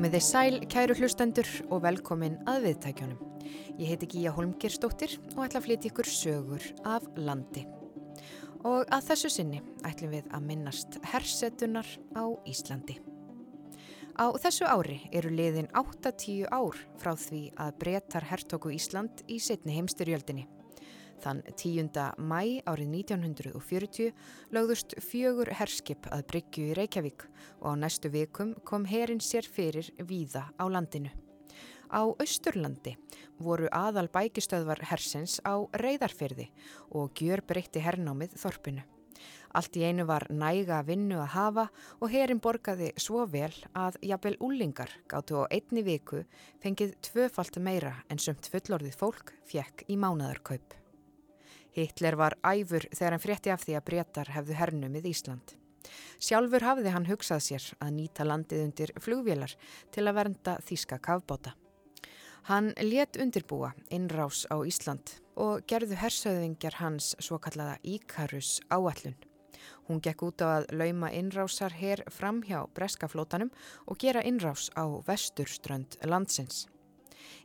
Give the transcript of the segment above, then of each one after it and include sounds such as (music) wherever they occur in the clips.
Komiði sæl, kæru hlustendur og velkomin að viðtækjunum. Ég heiti Gíja Holmgirstóttir og ætla að flytja ykkur sögur af landi. Og að þessu sinni ætlum við að minnast hersetunar á Íslandi. Á þessu ári eru liðin 8-10 ár frá því að breytar hertóku Ísland í setni heimstyrjöldinni. Þann 10. mæ árið 1940 lögðust fjögur herskip að Bryggju í Reykjavík og á næstu vikum kom herin sér fyrir víða á landinu. Á Östurlandi voru aðal bækistöðvar hersins á reyðarferði og gjör breytti hernámið þorpinu. Allt í einu var næga vinnu að hafa og herin borgaði svo vel að jafnvel úlingar gáttu á einni viku fengið tvöfalt meira en sumt fullorðið fólk fjekk í mánadarkaup. Hitler var æfur þegar hann frétti af því að breytar hefðu hernumið Ísland. Sjálfur hafði hann hugsað sér að nýta landið undir flugvélar til að vernda þýska kafbóta. Hann let undirbúa innrás á Ísland og gerðu hersauðingjar hans svo kallaða Íkarus áallun. Hún gekk út á að lauma innrásar hér fram hjá breskaflótanum og gera innrás á vesturströnd landsins.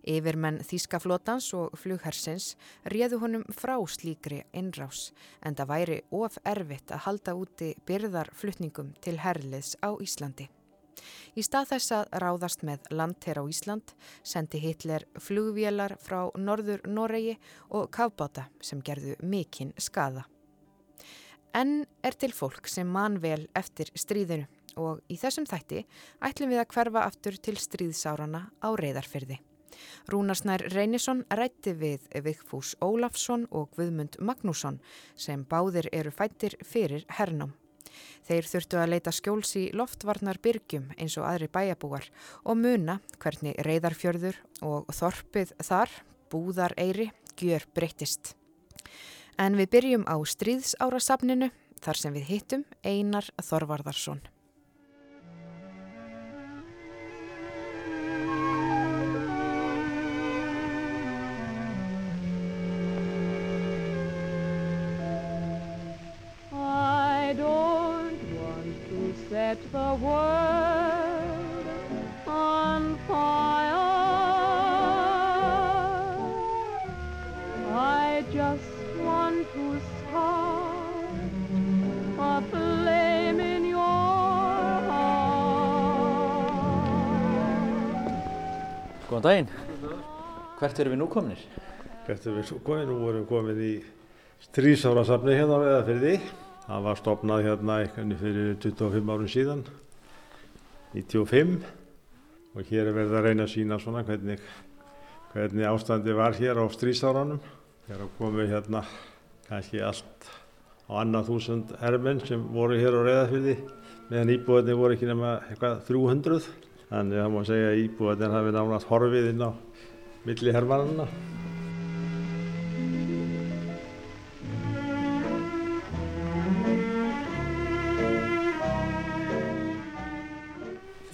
Yfirmenn Þískaflótans og flughersins réðu honum frá slíkri innrás en það væri of erfitt að halda úti byrðarflutningum til herliðs á Íslandi. Í stað þess að ráðast með landher á Ísland sendi Hitler flugvélar frá norður Noregi og kafbáta sem gerðu mikinn skada. En er til fólk sem man vel eftir stríðinu og í þessum þætti ætlum við að hverfa aftur til stríðsárana á reyðarfyrði. Rúnarsnær Reynisson rætti við Vigfús Ólafsson og Guðmund Magnússon sem báðir eru fættir fyrir hernum. Þeir þurftu að leita skjóls í loftvarnar byrgjum eins og aðri bæjabúar og muna hvernig reyðarfjörður og þorpið þar, búðar eiri, gjör breyttist. En við byrjum á stríðsárasafninu þar sem við hittum Einar Þorvarðarsson. Hvert eru við nú kominir? Hvert eru við nú kominir? Nú vorum við komin í strísára safni hérna á eðafyrði. Það var stopnað hérna eitthvað fyrir 25 árun síðan, 95 og hér er verið að reyna að sína svona hvernig, hvernig ástandi var hér á strísáránum. Hér komum hérna kannski allt á annað þúsund hermenn sem voru hér á reyðafyrði meðan íbúðinni voru ekki nema eitthvað 300. Þannig að það má segja að íbúðinni hafi nánast horfið inn á milli hermannana.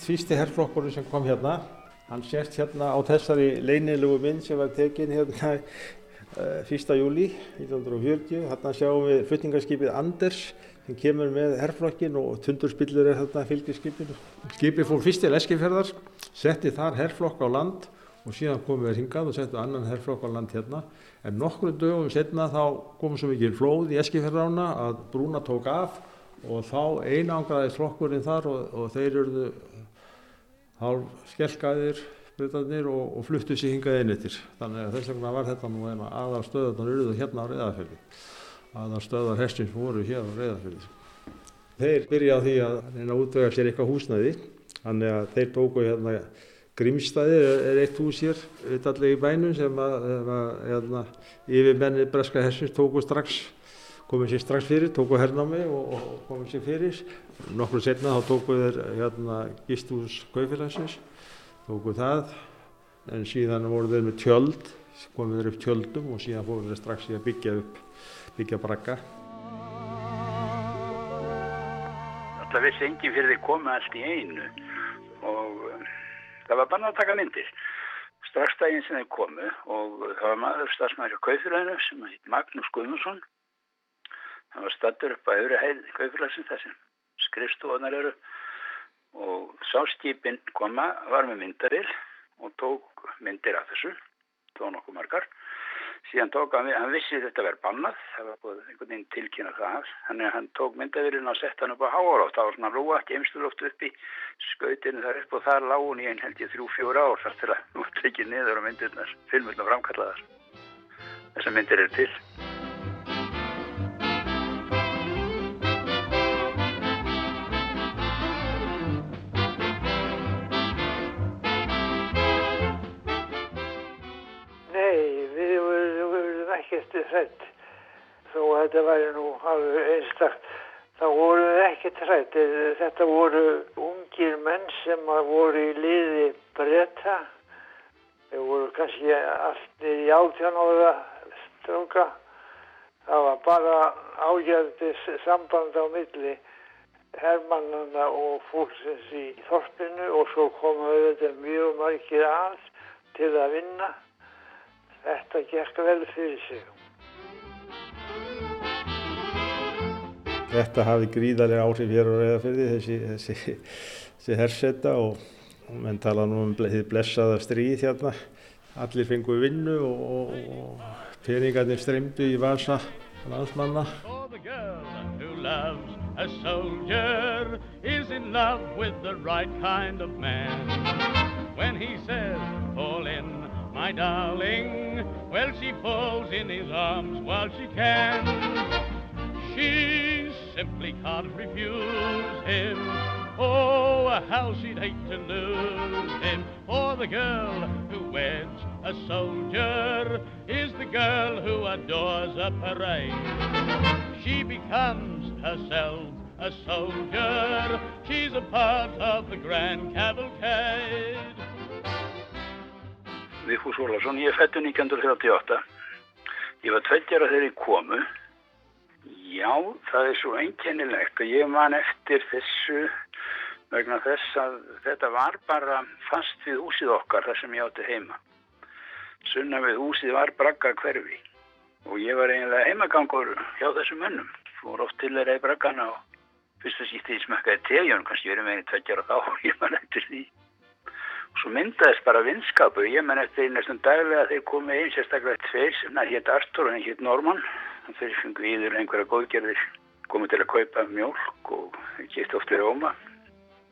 fyrsti herrflokkurinn sem kom hérna hann sést hérna á þessari leinilegu mynd sem var tekin hérna uh, 1. júli 1940 hérna sjáum við flutningarskipið Anders sem kemur með herrflokkin og tundurspillur er hérna fylgiskipinu skipið fór fyrst til Eskifjörðar setti þar herrflokk á land og síðan komum við hingað og settum annan herrflokk á land hérna. En nokkru dögum setna þá komum svo mikið flóð í Eskifjörðarána að brúna tók af og þá einangraðist flokkurinn þar og, og þeir eruðu hálf skelkaðir og, og fluttu sér hingað einittir þannig að þess vegna var þetta nú eina aðal stöðarnar eruðu hérna á reyðarfjörði aðal stöðar hestins voru hér á reyðarfjörði þeir byrja á því að reyna að útvega sér eitthvað húsnaði þannig að þeir tóku hérna Grímstæði er eitt hús hér vitallega í bænum sem að, að hérna, yfirmenni breska hestins tóku strax komið sér strax fyrir, tóku hernámi og, og komið sér fyrir. Nokkur setna þá tóku þeir hérna gístús kaufélagsins, tóku það en síðan voru þeir með tjöld, komið þeir upp tjöldum og síðan fóru þeir strax í að byggja upp, byggja brakka. Það vissi enginn fyrir því komið allt í einu og það var bara að taka myndir. Strax daginn sem þeir komu og það var maður stafsmæri á kaufélaginu sem heit Magnús Guðmundsson hann var stattur upp á öðru heið kaupfélagsins þessum skrifstofunar eru og sáskipin koma, var með myndarill og tók myndir af þessu, tók nokkuð margar. Síðan tók hann, hann vissi þetta verið bannað, það var búin einhvern veginn tilkynna það, að hann tók myndavirinn og sett hann upp á háalátt, það var svona rúa, geimsturlóft upp í skautinu þar upp og þar lág hún í einn held ég þrjú, fjóra ár þar til að nú tekið niður á myndirnar, filmurna framkallaðar. Þessar myndir eru til. Hrætt þó að þetta væri nú alveg einstakt þá voru við ekki hrætt þetta voru ungir menn sem voru í liði breyta þeir voru kannski allir í átján ára stróka það var bara ágjörðis samband á milli herrmannana og fólksins í þorpinu og svo komuðu þetta mjög margir að til að vinna þetta gekk vel fyrir sig Þetta hafi gríðarlega áhrif hér á reyðafyrði þessi, þessi, þessi hersetta og, og menn tala nú um því blessaða stríð hérna. Allir fengu vinnu og, og, og peningarnir streymdu í vasa landsmanna. A soldier is in love with the right kind of man. When he says, fall in, my darling, well, she falls in his arms while she can. She simply can't refuse him. Oh, how she'd hate to lose him. For the girl who weds a soldier is the girl who adores a parade. She becomes herself a soldier. She's a part of the grand cavalcade. Vigfús Ólarsson, ég fættu 1938. Ég var tveitjara þegar ég komu Já, það er svo einkennilegt og ég man eftir þessu vegna þess að þetta var bara fast við húsið okkar þar sem ég átti heima. Sunna við húsið var bragga hverfi og ég var eiginlega heimagangur hjá þessum mönnum. Fór oft til þeirra í braggana og fyrst að sítti ég smökkaði tegjum, kannski verið tveggjar og þá og (laughs) ég man eftir því. Svo myndaðist bara vinskapu, ég man eftir næstum daglega að þeir komið einn sérstaklega tveir sem það hétt Artur og hétt Norman. Þeir fengu íður einhverja góðgerðir komið til að kaupa mjölk og gett ofta rjóma.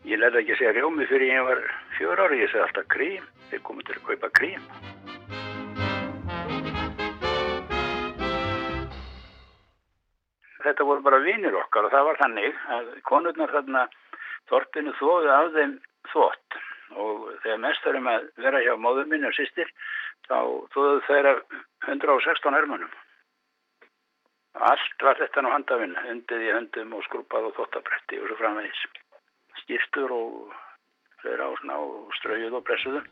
Ég lærði ekki að segja rjómi fyrir ég var fjör ári ég segði alltaf krím. Þeir komið til að kaupa krím. Þetta voru bara vinir okkar og það var þannig að konurnar þarna þorpinu þóðu af þeim þótt og þegar mest þarfum að vera hjá móður minni og sýstir þá þóðu þeirra 116 hermanum Allt var þetta nú handafinn, hundið í höndum og skrúpað og þóttabretti og svo framvegis. Skýrtur og fyrir ásna og straujuð og pressuðu.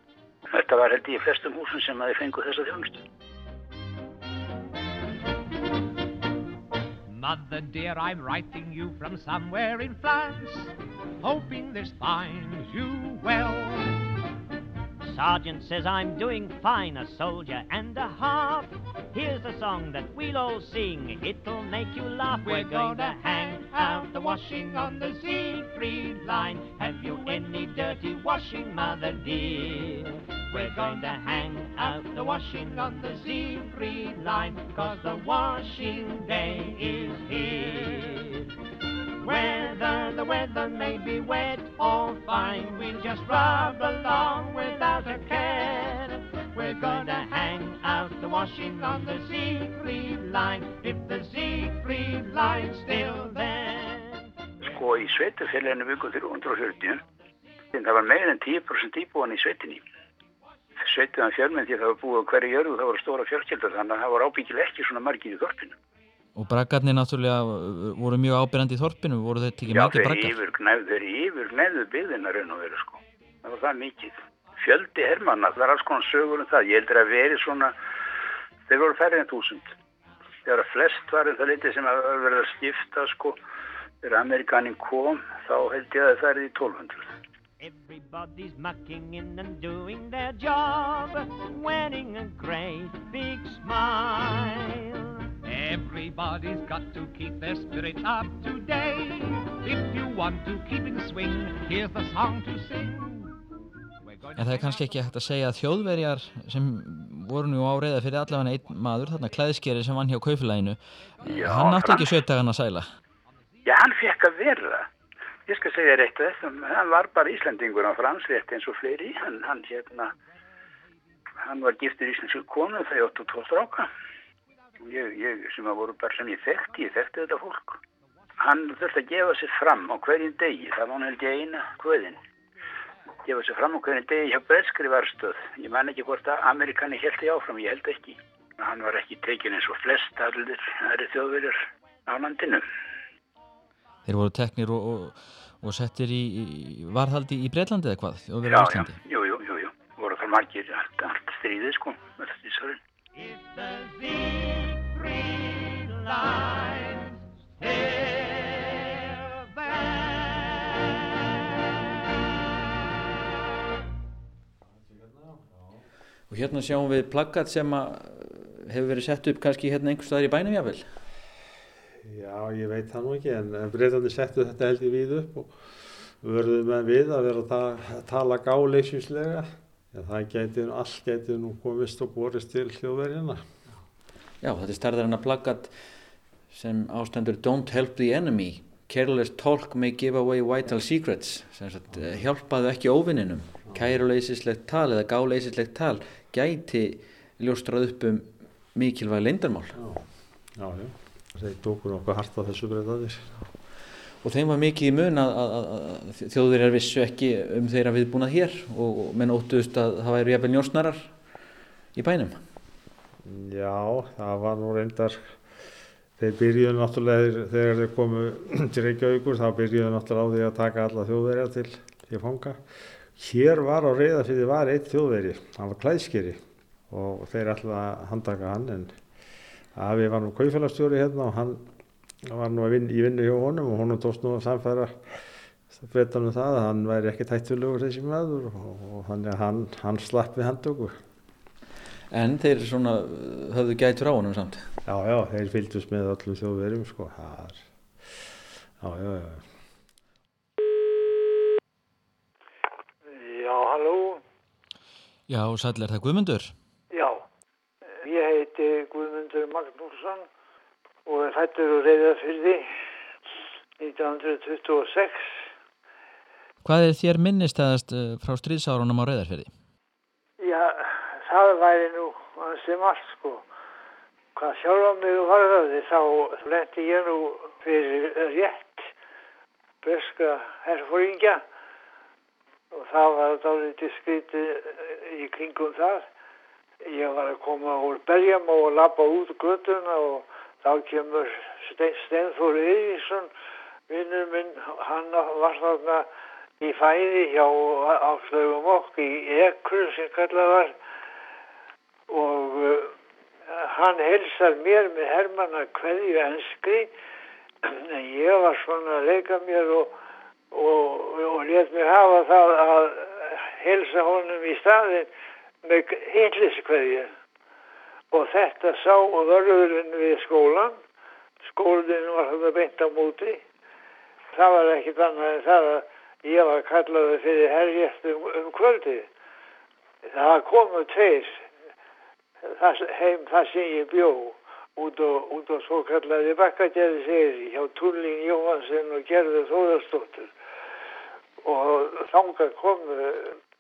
Þetta var held í flestum húsum sem að þið fengu þessa þjónustu. Mother dear, I'm writing you from somewhere in France Hoping this finds you well Sergeant says I'm doing fine, a soldier and a half Here's a song that we'll all sing, it'll make you laugh. We're, We're going to hang out the washing on the Siegfried line. Have you any dirty washing, mother dear? We're going to hang out the washing on the Siegfried line, cause the washing day is here. Whether the weather may be wet or fine, we'll just rub along without a care. We're to hang out the washing on the Siegfried line if the Siegfried line's still there. Sko í sveitufélaginu viku 340 það var meira en 10% íbúan í sveitinni. Sveituðan fjölmenn því það var búið á hverju jörgu það voru stóra fjölkjöldur þannig að það var ábyggileg ekki svona margir í þorpinu. Og braggarnir náttúrulega uh, voru mjög ábyrgandi í þorpinu, voru þetta ekki margir braggar? Já, þeir yfir gnæðu byggðina raun og veru sko. Það var það mikið. Fjöldi hermanna, það er alls konar sögur um það. Ég heldur að veri svona þeir voru færið en túsund þegar að flest var en það litið sem að verða að skipta sko þegar Amerikanin kom þá held ég að það er í 1200 Everybody's mucking in and doing their job wearing a great big smile Everybody's got to keep their spirits up today. If you want to keep in swing, here's the song to sing. En það er kannski ekki hægt að segja að þjóðverjar sem voru nú á reyða fyrir allavega einn maður, þarna klæðskeri sem vann hjá kaufélaginu, hann átti ekki sjöttagan að sæla. Já, hann fekk að vera. Ég skal segja reitt að þessum, hann var bara Íslandingur á fransrétt eins og fleiri. Hann, hann, hérna, hann var giftur íslensku konu þegar 8-12 stráka. Ég, ég sem að voru bara sem ég þekkti, ég þekkti þetta fólk. Hann þurfti að gefa sér fram á hverjum degi, það var hann held ég eina hverðin gefa sér fram okkur en degi hjá breskri varstöð. Ég man ekki hvort að Amerikani held því áfram, ég held ekki. Hann var ekki tekin eins og flest allir aðri þjóðverjar á landinu. Þeir voru teknir og, og, og settir í, í varðhaldi í Breitlandi eða hvað? Já, já, jú, jú, jú, jú. Voru það margir allt, allt stríðið sko, með þetta Og hérna sjáum við plaggat sem hefur verið sett upp kannski hérna einhver staðar í bænum jáfnvel. Já, ég veit það nú ekki en breytandi settu þetta held ég við upp og verðum með við að vera að tala gáleysjuslega. Það geti, all geti nú komist og borist til hljóðverðina. Já, þetta er starðar en að plaggat sem ástendur Don't help the enemy. Careless talk may give away vital secrets. Sagt, hjálpaðu ekki óvinninum. Kæruleysislegt tal eða gáleysislegt tal gæti ljóstrað upp um mikilvæg leindarmál. Já, já, já. þeir tókur nokkuð harta þessu breytaðir. Og þeim var mikið í mun að, að, að þjóðverjar vissu ekki um þeirra viðbúnað hér og, og menn óttuðust að það væri jafnvel njósnarar í bænum. Já, það var nú reyndar, þeir byrjuðu náttúrulega þegar þeir komu (clears throat) til Reykjavíkur, þá byrjuðu náttúrulega á því að taka alla þjóðverjar til í fanga. Hér var á reyðafyrði var eitt þjóðveri, hann var klæðskeri og þeir að handtaka hann en Afi var nú kaufélagstjóri hérna og hann var nú vin, í vinnu hjá honum og honum tóst nú að samfæra betanum það að hann væri ekki tættulegur þessi maður og, og þannig að hann, hann slapp við handtöku. En þeir svona höfðu gætur á honum samt? Já, já, þeir fylgdust með öllum þjóðverjum sko. Er, já, já, já. Já, halló. Já, sæl er það Guðmundur? Já, ég heiti Guðmundur Magnússon og er hættur úr Reyðafyrði 1926. Hvað er þér minnistæðast frá stríðsárunum á Reyðarfyrði? Já, það væri nú sem allt sko. Hvað sjálf á mig varðaði þá lendi ég nú fyrir rétt breska herfóringja og það var dálítið skrítið í kringum það. Ég var að koma úr berjum og lappa út göttuna og þá kemur Steinfór Eiríksson, vinnur minn, hann var þarna í fæði hjá áslögum okk í ekkur sem kallað var. Og uh, hann helsar mér með Hermann að hverju enskri. En ég var svona að leika mér og og, og let mér hafa það að helsa honum í staðin með hilliskveðju og þetta sá vörðurinn við skólan skólinn var þetta beint á múti það var ekkit annað en það að ég var kallaði fyrir herjæst um, um kvöldi það komu tveir heim það sem ég bjó út á, út á svo kallaði bakkagerði seri hjá Tulling Jóhansen og Gerður Þóðarstóttur og þánga komu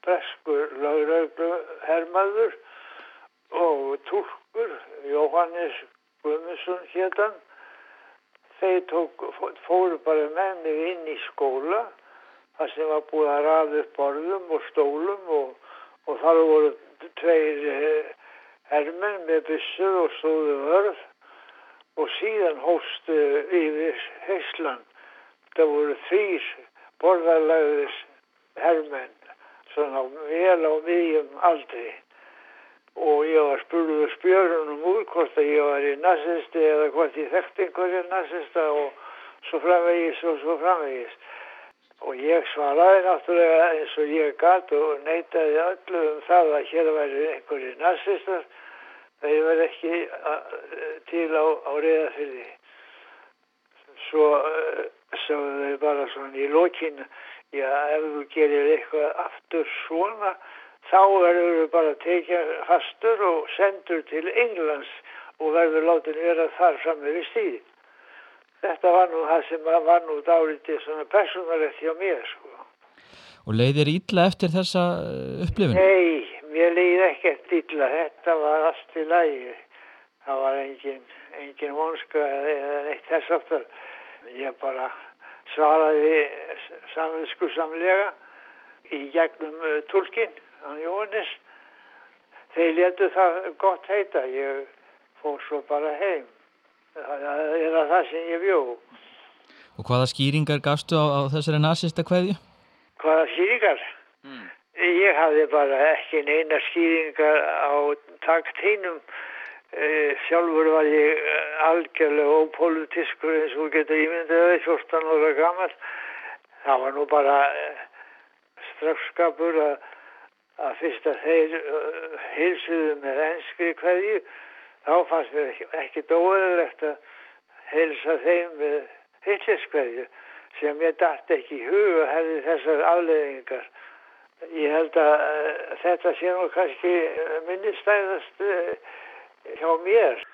breskur lauröglu hermaður og turkur Jóhannes Guðmusson héttan þeir tók, fóru bara með mig inn í skóla þar sem var búið að raða upp borðum og stólum og, og þar voru tveir eh, hermenn með byssur og stóðu vörð og síðan hóstu yfir Heisland. Það voru þrýr borðarlæðis hermenn, svona vel á miðjum aldri. Og ég var spurður spjörunum úr hvort að ég var í nazisti eða hvort ég þekkt einhverja nazista og svo framvegis og svo framvegis. Og ég svaraði náttúrulega eins og ég gatt og neytaði öllu um það að hér væri einhverju nazistar þeir verð ekki að, til á, á reyðafyrði. Svo uh, sagðu þeir bara svona í lokinu, já ef þú gerir eitthvað aftur svona, þá verður þú bara tekið fastur og sendur til Englands og verður látin vera þar fram með stíðin. Þetta var nú það sem var nú dálítið svona personalegt hjá mér sko. Og leiðir ítla eftir þessa uh, upplifun? Nei, mér leiði ekkert illa, þetta var allt í lagi. Það var engin, engin vonska eða neitt þess aftur. Ég bara svaraði samvinsku samlega í gegnum uh, tólkin, hann Jóhannes. Þeir letu það gott heita, ég fór svo bara heim. Það er að það sem ég bjó. Og hvaða skýringar gafstu á, á þessari nazista kveðju? Hvaða skýringar? Mm. Ég hafði bara ekki neina skýringar á takt hinnum. Uh, sjálfur var ég uh, algjörlega ópolítiskur eins og geta ímyndaði 14 ára gammal. Það var nú bara uh, strafskapur að, að fyrst að þeir hilsuðu með enskri hverju þá fannst mér ekki, ekki dóðilegt að hilsa þeim með hilliskverju sem ég dætt ekki í hug og hefði þessar afleðingar. Ég held að uh, þetta sé nú kannski minnistæðast uh, hjá mér.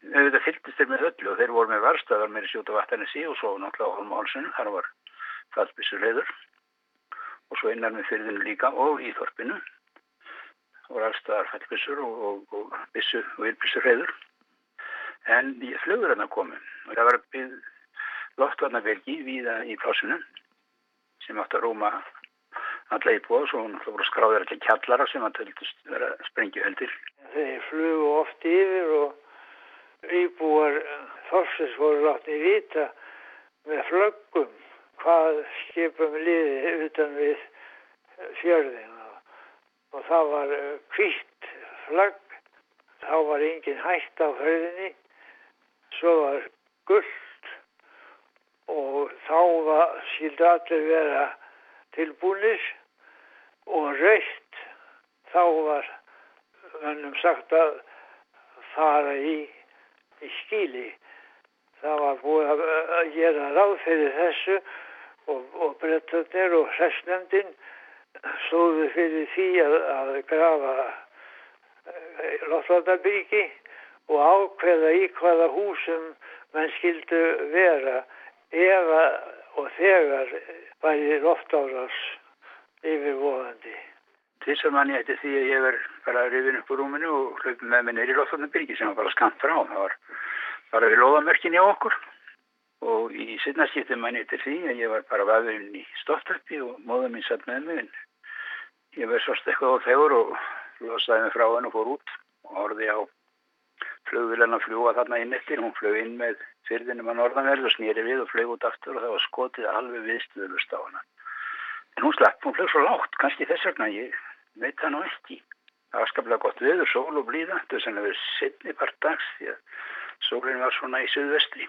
Þetta fylgist þeir með öllu og þeir voru með varstaðar með sjóta vattanesi og svo náttúrulega á Holmálsson, þar var fallbissur heiður og svo innar með fyrðinu líka og í þorpinu. Voru allstaðar fallbissur og, og, og bissu og ylbissur heiður en flugur hann að komu. Og það var byggð loftvarnabelgi viða í plásunum sem átt að rúma alla íbúa. Og svo voru skráðir allir kjallara sem að töldust vera sprengjuheldir. Þeir flugu oft yfir og íbúar þorsins voru látni vita með flöggum hvað skipum liði utan við fjörðin og það var kvitt flagg, þá var engin hætt á höfðinni, svo var gullt og þá var, skildi allir vera tilbúinir og raukt, þá var mönnum sagt að fara í, í skíli. Það var búið að gera ráð fyrir þessu og, og brettarnir og hræstnefndin stóðu fyrir því að, að grafa loftvarnarbyggi og ákveða í hvaða húsum menn skildu vera ef og þegar væri loftárás yfirvóðandi. Tvísar mann ég eftir því að ég verð bara rifin upp úr rúminu og hlaupin með minni í loftvarnarbyggi sem var bara skamt frá. Það var bara við loðamörkin í okkur og í sittnarskipti mann ég eftir því að ég var bara vafurinn í stoftarpi og móða mín satt með mig en ég verð svost eitthvað á þegur og losaði mig frá henn og fór út og horfði á flugvilan að fljúa þarna inn eftir. Hún flög inn með fyrðinum að norðanverð og snýri við og flög út aftur og það var skotið alveg viðstuðlust á hana. En hún slapp, hún flög svo lágt, kannski þess vegna, ég veit það nú ekki. Það var skaplega gott viður, sól og blíða, þetta var í suðvestri.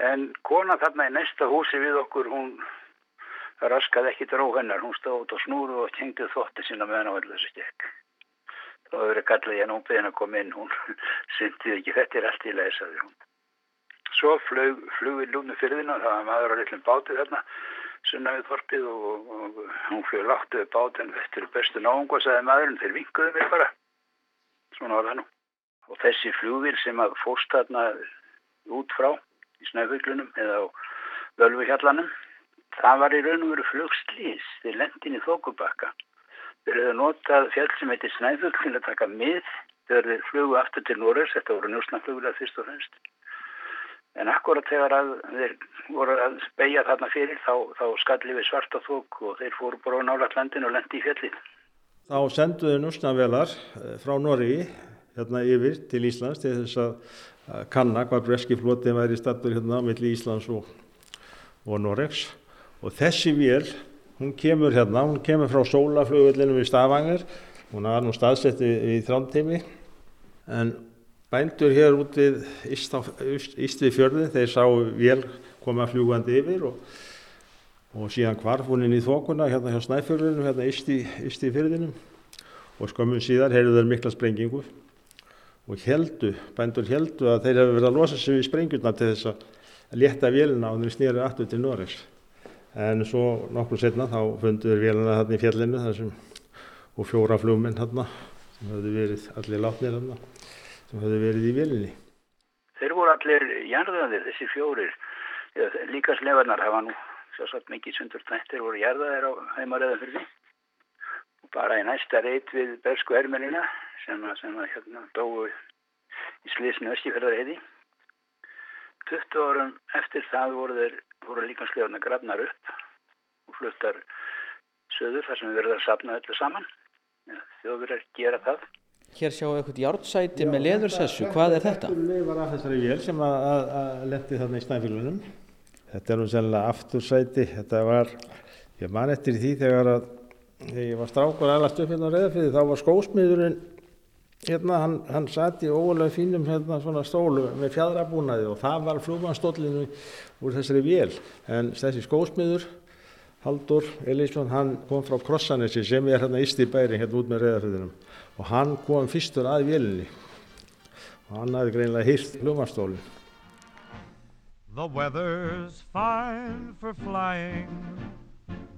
En kona þarna í næsta húsi við okkur, hún raskaði ekki dró hennar, hún stóð út á snúru og tengdi þótti sinna meðan á öllu þessu stekk. Það var verið gallið ég nú beðin að koma inn, hún (laughs) syndið ekki, þetta er allt í leið, sagði hún. Svo flög, flug við lúnu fyrðina, það var maður á litlum bátið þarna, sunna við þorpið og, og, og hún flög láttu við bátið, þetta er bestu náungu, sagði maðurinn, þeir vinkuðu mig bara. Svona var það nú. Og þessi flugvil sem að fórst þarna út frá í snæfuglunum eða á völvuhjallanum, það var í raun og veru flugslýs, þeir lendin í þókubakka. Þeir hefðu notað fjall sem heitir Snæfugl til að taka mið þegar þeir flugu aftur til Norris, þetta voru njósnaflugulega fyrst og fremst. En akkurat þegar að þeir voru að beigja þarna fyrir þá, þá skalli við svarta þók og þeir fóru bara á nálat landin og lendi í fjallið. Þá senduðu njósnavelar frá Norri hérna yfir til Íslands til þess að kanna hvað breski floti væri stattur hérna á milli Íslands og, og Norregs og þessi vél hún kemur hérna, hún kemur frá sólaflugullinum í Stavanger, hún var nú staðsett í, þrántimi en bændur hér út við Íst við fjörði, þeir sá vél koma fljúandi yfir og, og síðan hvarf hún inn í þokuna hérna hjá Snæfjörðunum, hérna Íst í, í fjörðinum og skömmun síðar heyrðu þeir mikla sprengingu og heldu, bændur heldu að þeir hefur verið að losa sig við sprengjurna til þess að létta vélina og þeir snýru aftur til Noregs. En svo nokkur setna þá funduður vélina þarna í fjallinu þessum, og fjóra flugmenn þarna sem höfðu verið allir látnir þarna sem höfðu verið í vélinni. Þeir voru allir jarðaðir þessi fjórir. Líka slefarnar hafa nú svo satt mikið sundur tættir voru jarðaðir á því. Og bara í næsta reit við Bersku Ermenina sem að, sem að hérna dói í slisnu Öskifjörðarheiði. 20 árum eftir það voru þeir voru líka slefarnar grafnar upp og fluttar söður þar sem við verðum að sapna öllu saman. Þjóður gera það. Hér sjáum við eitthvað járnsæti með leðursessu, hvað er þetta? Þetta er leifar af þessari vél sem að, að, að lendi þarna í snæfélunum. Þetta er nú sennilega aftursæti, þetta var, ég man eftir því þegar að þegar ég var strákur aðlast upp hérna á Reðafriði þá var skósmiðurinn hérna, hann, hann satt í ógulega fínum hérna svona stólu með fjadrabúnaði og það var flúmanstólinu úr þessari vél en þessi skósmiður Haldur Elísson, hann kom frá Krossanesi sem er hérna íst í bæri hérna út með Reðafriðinum og hann kom fyrstur að vélinni og hann hafði greinlega hýrt flugmannstólinn. The weather's fine for flying.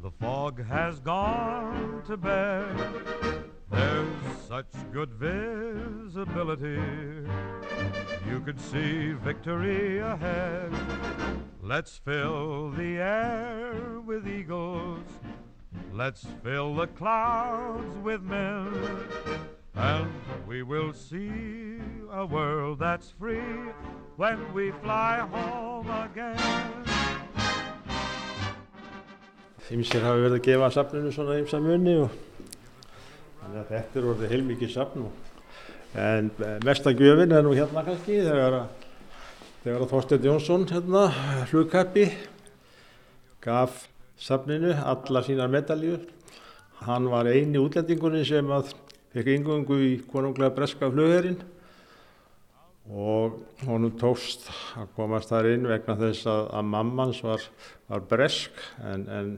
The fog has gone to bed. There's such good visibility. You could see victory ahead. Let's fill the air with eagles. Let's fill the clouds with men. And we will see a world that's free when we fly home again. Ímsir hafi verið að gefa safninu svona ímsa munni og þannig að þetta er orðið heilmikið safn en mesta gjöfin er nú hérna kannski þegar að að Þorstein Jónsson hérna hlugkappi gaf safninu alla sínar medaljur hann var eini útlendingunni sem að fekk yngöngu í konunglega breska flugherinn. Og honum tókst að komast þar inn vegna þess að, að mammans var, var bresk en, en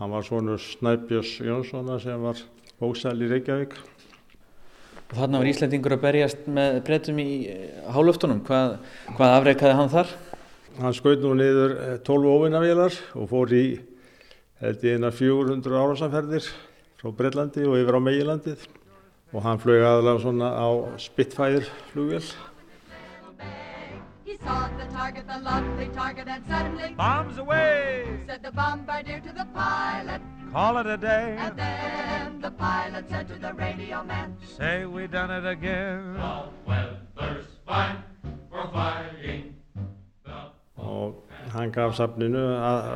hann var svonur Snæbjörns Jónssona sem var bóksæl í Reykjavík. Og þarna var Íslandingur að berjast með breytum í hálöftunum. Hvað, hvað afreikaði hann þar? Hann skaut nú niður 12 óvinnavélar og fór í einar 400 árasamferðir frá Breitlandi og yfir á Meilandið og hann flög aðalega svona á Spitfire flugvél. Bombs away! said the bombardier to the pilot. Call it a day. And then the pilot said to the radio man, Say we done it again. og hann gaf safninu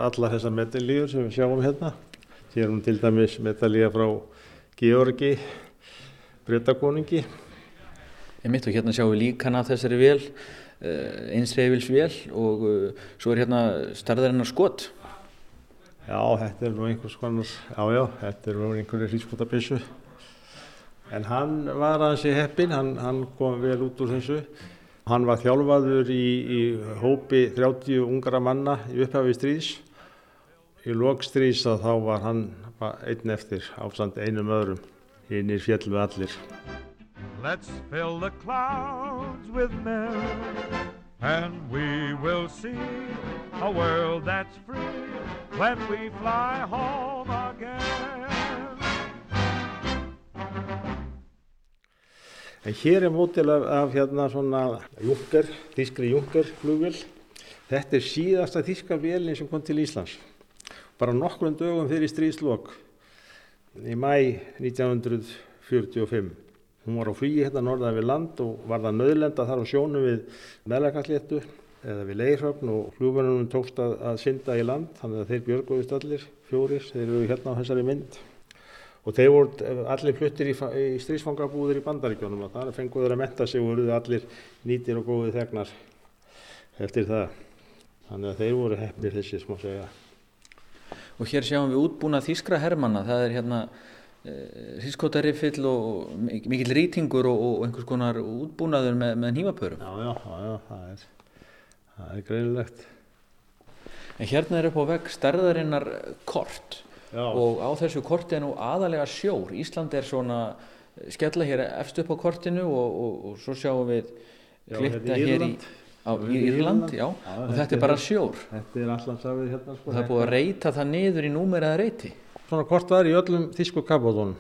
allar þessar medaljur sem við sjáum hérna. Hér er hún til dæmis medalja frá Georgi, Bretakonungi. Ég mitt og hérna sjáum við líkan af þessari vél, uh, einsreifilsvél og uh, svo er hérna starðarinnar skot. Já, þetta er nú einhvers konar, já já, þetta er nú einhverju hlýtskotabissu. En hann var aðeins í heppin, hann, hann kom vel út úr þessu. Hann var þjálfaður í, í hópi 30 ungra manna í upphafi stríðs. Í lokstríðs að þá var hann einn eftir ástand einum öðrum. Hinnir fjell með allir. Let's fill the clouds with men, and we will see a world that's free when we fly home again. En hér er mótil af, af hérna svona Junker, þískri Junker flugvél. Þetta er síðasta þíska vélinn sem kom til Íslands. Bara nokkrum dögum fyrir stríðslokk í mæ 1945. Hún var á flugi hérna norðan við land og var það nöðlenda þar á sjónu við meðlakarsléttu eða við leirhöfn og flugvörnunum tókst að, að synda í land þannig að þeir björguðist allir fjóris, þeir eru hérna á þessari mynd. Og þeir voru allir fluttir í, í strísfangabúðir í bandaríkjónum og þar fenguður að metta sig og voruð allir nýtir og góði þegnar eftir það. Þannig að þeir voru hefnir þessi smá segja. Og hér sjáum við útbúna þískra hermanna, það er hérna hrískótarifill og mikill rýtingur og, og einhvers konar útbúnaður með, með hýmapörum. Já, já, já, já, það er, það er greinilegt. En hérna er upp á vegg stærðarinnar kort Já. og á þessu korti er nú aðalega sjór. Ísland er svona skella hér efst upp á kortinu og, og, og svo sjáum við Já, hérna í hér í, á, Já, Írland, já, Já, og þetta er bara sjór. Þetta er allansafið hérna sko. Það er búið að reyta það niður í númeraða reyti. Svona kort var í öllum þýsku kapóðunum.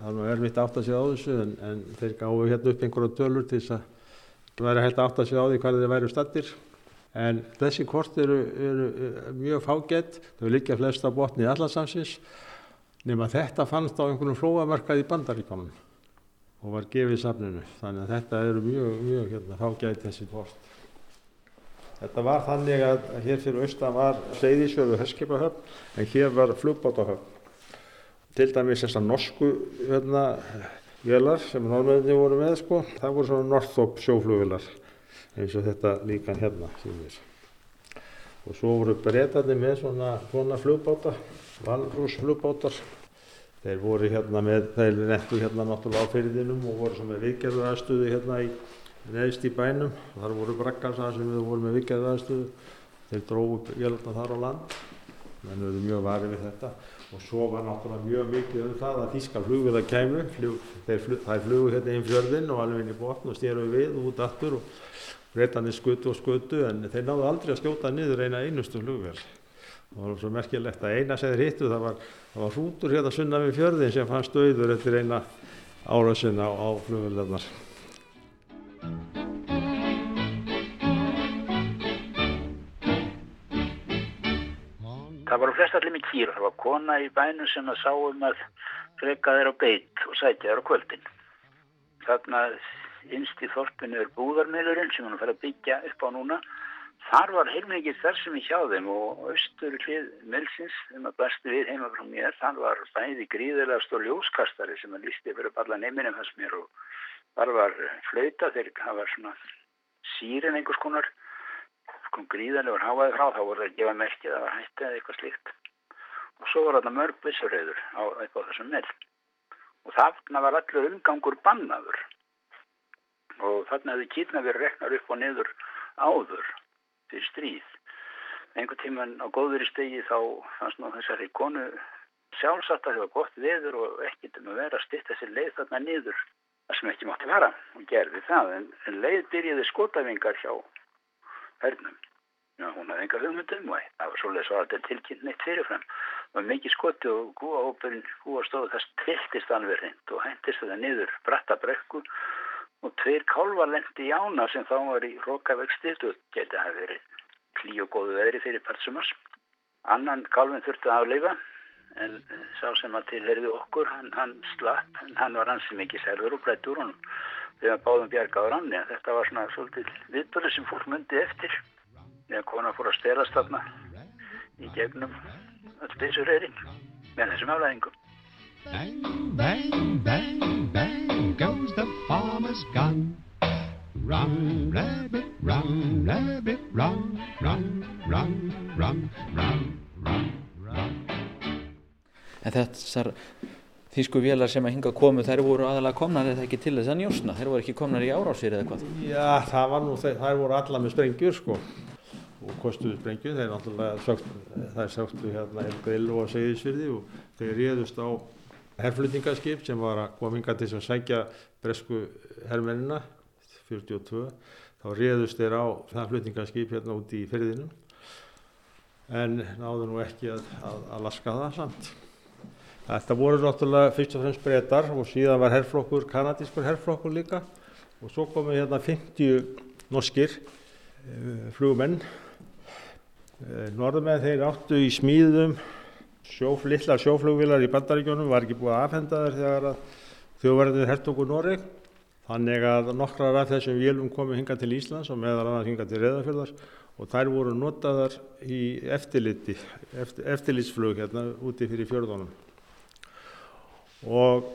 Það er nú erfitt að átta sig á þessu en, en þeir gáðu hérna upp einhverja tölur til þess að væri hægt að átta sig á því hvað þeir væru stattir. En þessi kort eru, eru, eru mjög fágætt, þau liggja flest á botni allansamsins, nema þetta fannst á einhvern flóamarkað í bandaríkonum og var gefið safninu. Þannig að þetta eru mjög, mjög hérna, fágætt þessi kort. Þetta var þannig að hér fyrir austan var Seyðisfjörðu Heskipahöfn en hér var flugbátahöfn. Til dæmis þessar norsku hérna, vélar sem norðmenni voru með sko, það voru svona Northrop sjóflugvélar eins og þetta líkan hérna sýnir. Og svo voru breytandi með svona, svona flugbáta, valrúsflugbátar. Þeir voru hérna með, þeir nettu hérna náttúrulega á fyrirðinum og voru svona með viðgerður aðstöðu hérna í neðst í bænum. Þar voru brakkarsað sem við vorum með viðgerður aðstöðu. Þeir dróðu vélarna þar á land. Menn verður mjög varið við þetta. Og svo var náttúrulega mjög mikið um það að þýskar flugvilar kæmu. Flug, þeir, flug, þeir flugu hérna inn fjörðin og alveg inn í botn og stýru við út aftur og breytanir skutu og skutu en þeir náðu aldrei að skjóta niður eina einustu flugvél. Það var svo merkilegt að eina þeir hittu það var, það var hrútur hérna sunna við fjörðin sem fannst auður eftir eina árasin á, á flugvélarnar. Það var flest allir með kýr. Það var kona í bænum sem að sáum að freka þeir á beitt og sætja þeir á kvöldin. Þarna innst í þorpinu er búðarmiðurinn sem hann fær að byggja upp á núna. Þar var heilmikið þar sem ég hjá þeim og austur hlið Milsins sem að bæstu við heima frá mér, þar var bæði gríðilega stór ljóskastari sem að lísti fyrir alla neyminum þess mér og þar var flauta þegar það var svona sírin einhvers konar kom gríðarlegur háaði frá, þá voru það að gefa merkið að það var hætti eða eitthvað slíkt. Og svo var þarna mörg vissurreiður á eitthvað þessum með. Og þarna var allur umgangur bannaður. Og þarna hefði kýtna verið reknar upp og niður áður fyrir stríð. Einhvern tíman á góður í stegi þá fannst nú þessari konu sjálfsagt að það var gott veður og ekkert um að vera að styrta sér leið þarna niður. Það sem ekki mátti fara og gerði það. En, en leið byrjiði skotafingar hjá hernum. Já, hún hafði enga hugmyndum og það var svolítið svo að þetta tilkynnt neitt fyrirfram. Það var mikið skoti og gúahópurinn, gúastóðu þess trilltist alveg reynd og hæntist það niður bratta brekku og tveir kálvar lendi í ána sem þá var í rókavexti og geti að verið klí og góðu veðri fyrir partsumars. Annan kálvin þurfti að afleifa en sá sem að tilherði okkur, hann, hann slapp en hann var hansi mikið særður og blætt úr honum þegar báðum bjargaður annir. Þetta var svona svolítið viðbörðu sem fólk myndi eftir þegar kona fór að stelast þarna í gegnum öll byssureyrin með þessum aflæðingum. Bang, bang, bang, bang goes the farmer's gun. Run, rabbit, run, rabbit, run, run, run, run, run, run, run. En þessar þýsku vélar sem að hinga komu, þær voru aðalega komnar eða ekki til þess að njósna, þær voru ekki komnar í árásir eða hvað? Já, það var nú, þeir, þær voru alla með sprengjur sko og kostuðu sprengju, þeir náttúrulega sögt, þær sögtu hérna El Grillo og Seyðisfyrði og þeir réðust á herflutningaskip sem var að koma hinga til sem sækja bresku hermennina 42, þá réðust þeir á það flutningaskip hérna út í fyrðinum en náðu nú ekki að, að, að laska það samt. Þetta voru náttúrulega fyrst og fremst breytar og síðan var herrflokkur, kanadískur herrflokkur líka og svo komu hérna 50 norskir uh, flugumenn. Uh, Norðmenn þeir áttu í smíðum sjóf, litla sjóflugvilar í bandaríkjónum, var ekki búið að afhenda þeir þegar að þjóðverðið hertoku Noreg. Þannig að nokkrar af þessum vélum komu hinga til Íslands og meðal annars hinga til Reðafjörðar og þær voru notaðar í eftirliti, eftir, eftirlitsflug hérna úti fyrir fjörðunum. Og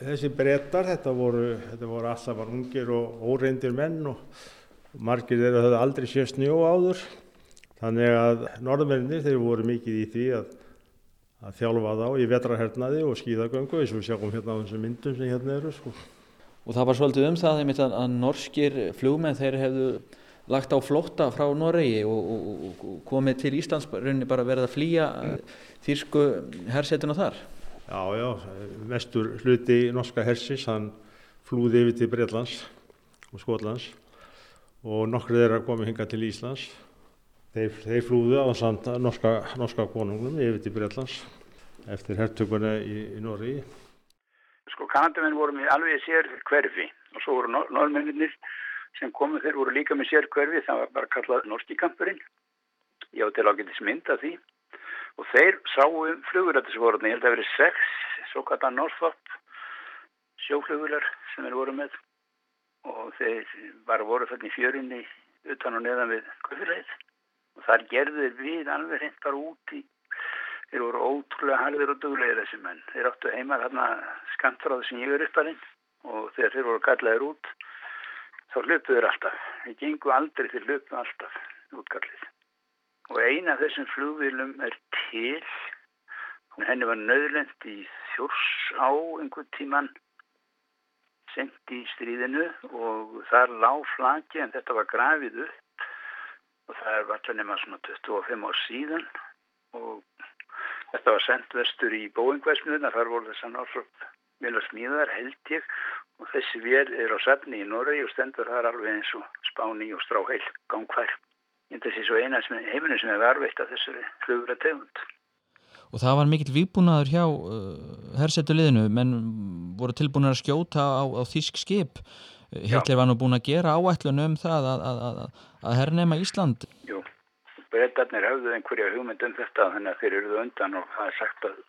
þessi brettar, þetta voru, þetta voru alltaf var ungir og óreindir menn og, margir þeirra höfðu aldrei séð snjó áður þannig að norðmennir þeir voru mikið í því að, að þjálfa þá í vetrahernaði og skíðagöngu eins og við sjáum hérna á þessum myndum sem hérna eru sko. Og það var svolítið um það einmitt að, að norskir flugmenn þeir hefðu lagt á flótta frá Noregi og, og, og komið til Íslands rauninni bara verið að flýja þýrsku hersetuna þar. Já, já, mestur hluti norska hersins, hann flúði yfir til Breitlands og Skotlands og nokkrið er að koma hinga til Íslands. Þeir, þeir flúðu á samt norska, norska konunglum yfir til Breitlands eftir hertökuna í, í Norri. Sko kanadamenn voru með alveg sér hverfi og svo voru nor norðmennir sem komu þeir voru líka með sér hverfi, það var bara kallað norski kampurinn. Ég á til að getið smynda því og þeir sáu flugurrættisvorðin, ég held að það verið sex, svo kallar Northrop sjóflugular sem þeir voru með og þeir bara voru þarna í fjörinni utan og neðan við kvöfirleið og þar gerður við alveg hendar út í þeir voru ótrúlega harðir og duglegir þessi menn. Þeir áttu heima þarna skamtráðu sem ég er uppalinn og þegar þeir voru kallaðir út þá löpuður alltaf. Þeir gengu aldrei þeir löpu alltaf útkallið. Og eina af þessum flugvílum er til. Henni var nöðlend í þjórs á einhvern tíman sent í stríðinu og þar lág flaki en þetta var grafið upp og það er alltaf nema svona 25 ár síðan. Og þetta var sendt vestur í bóingvæsmiðuna þar voru þess að náttúrulega vilja smíðar held ég. Og þessi vél er á sefni í Noregi og stendur þar alveg eins og spáni og stráheil gangkvær þetta sé svo eina heiminu sem er verveitt af þessari flugra tegund. Og það var mikill výbúnaður hjá uh, hersetuliðinu, menn voru tilbúin að skjóta á, á þísk skip. Hitler var nú búin að gera áætlun um það að, að, að, að hernema Ísland. Jú, breytarnir hafðu einhverja hugmynd um þetta þannig að þeir eruðu undan og það er sagt að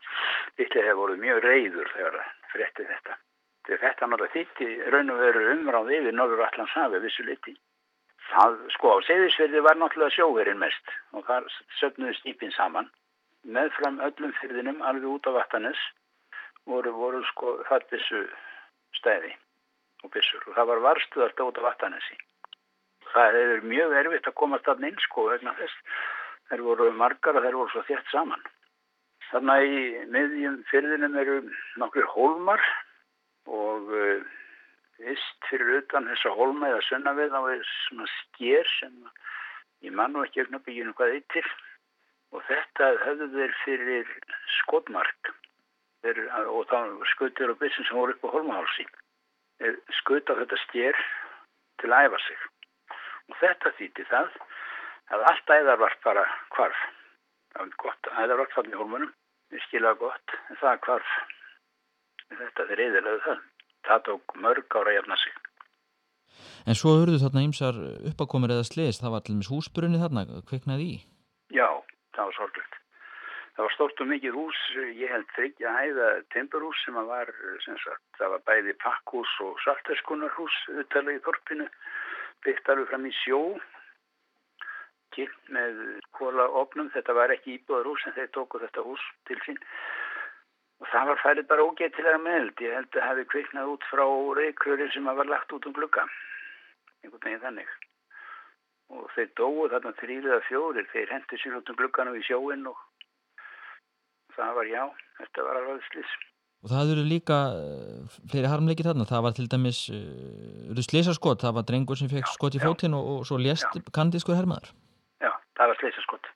Hitler hefur voruð mjög reyður þegar það frétti þetta. Þegar þetta náttúrulega þýtti raun og veru umráð yfir Norður Allandshafi vissu liti. Það, sko, á Seyðisverði var náttúrulega sjóverinn mest og þar söfnuðu stýpin saman meðfram öllum fyrðinum alveg út á vattanis voru, voru sko það byssu stæði og byssur og það var varstuð alltaf út á vattanesi. Það er mjög erfitt að komast inn sko vegna þess. Þeir voru margar og þeir voru svo þétt saman. Þannig í miðjum fyrðinum eru nokkur hólmar og vist fyrir utan þessa hólma eða sunna við á svona sker sem ég mann ekki aukna bygginu hvað eittir og þetta höfðu þeir fyrir skotmark þeir, og þá skutur og byssin sem voru upp á holmahálsi þeir skuta þetta styr til að æfa sig. Og þetta þýtti það að allt æðarvart bara hvarf. Það var gott æðarvart fann í holmunum við skilaði gott en það hvarf. Þetta þeir eðilegðu það. Það tók mörg ára að jafna sig. En svo hörðu þarna ýmsar uppakomir eða sliðist, það var og meins húsbrunni þarna, kveiknaði í? Já, það var sorglegt. Það var stort og mikið hús, ég held þryggja hæða timburhús sem var, sem sagt, það var bæði pakkhús og salterskunarhús uttalega í þorpinu, byggt alveg fram í sjó, kynnt með hóla opnum, þetta var ekki íbúðarhús en þeir tóku þetta hús til sín. Og það var færið bara ógetilega meðld, ég held að hefði kviknað út frá reykröri sem var lagt út um glugga, einhvern veginn þannig. Og þeir dóu þarna þrýrið að fjórir þeir hendi sér út um glugganum í sjóin og það var já þetta var alveg slis Og það eru líka uh, fleiri harmleikir þarna. Það var til dæmis uh, slisaskott, það var drengur sem fekk skott í fótinn og, og svo lést kandískur hermaður. Já, það var slisaskott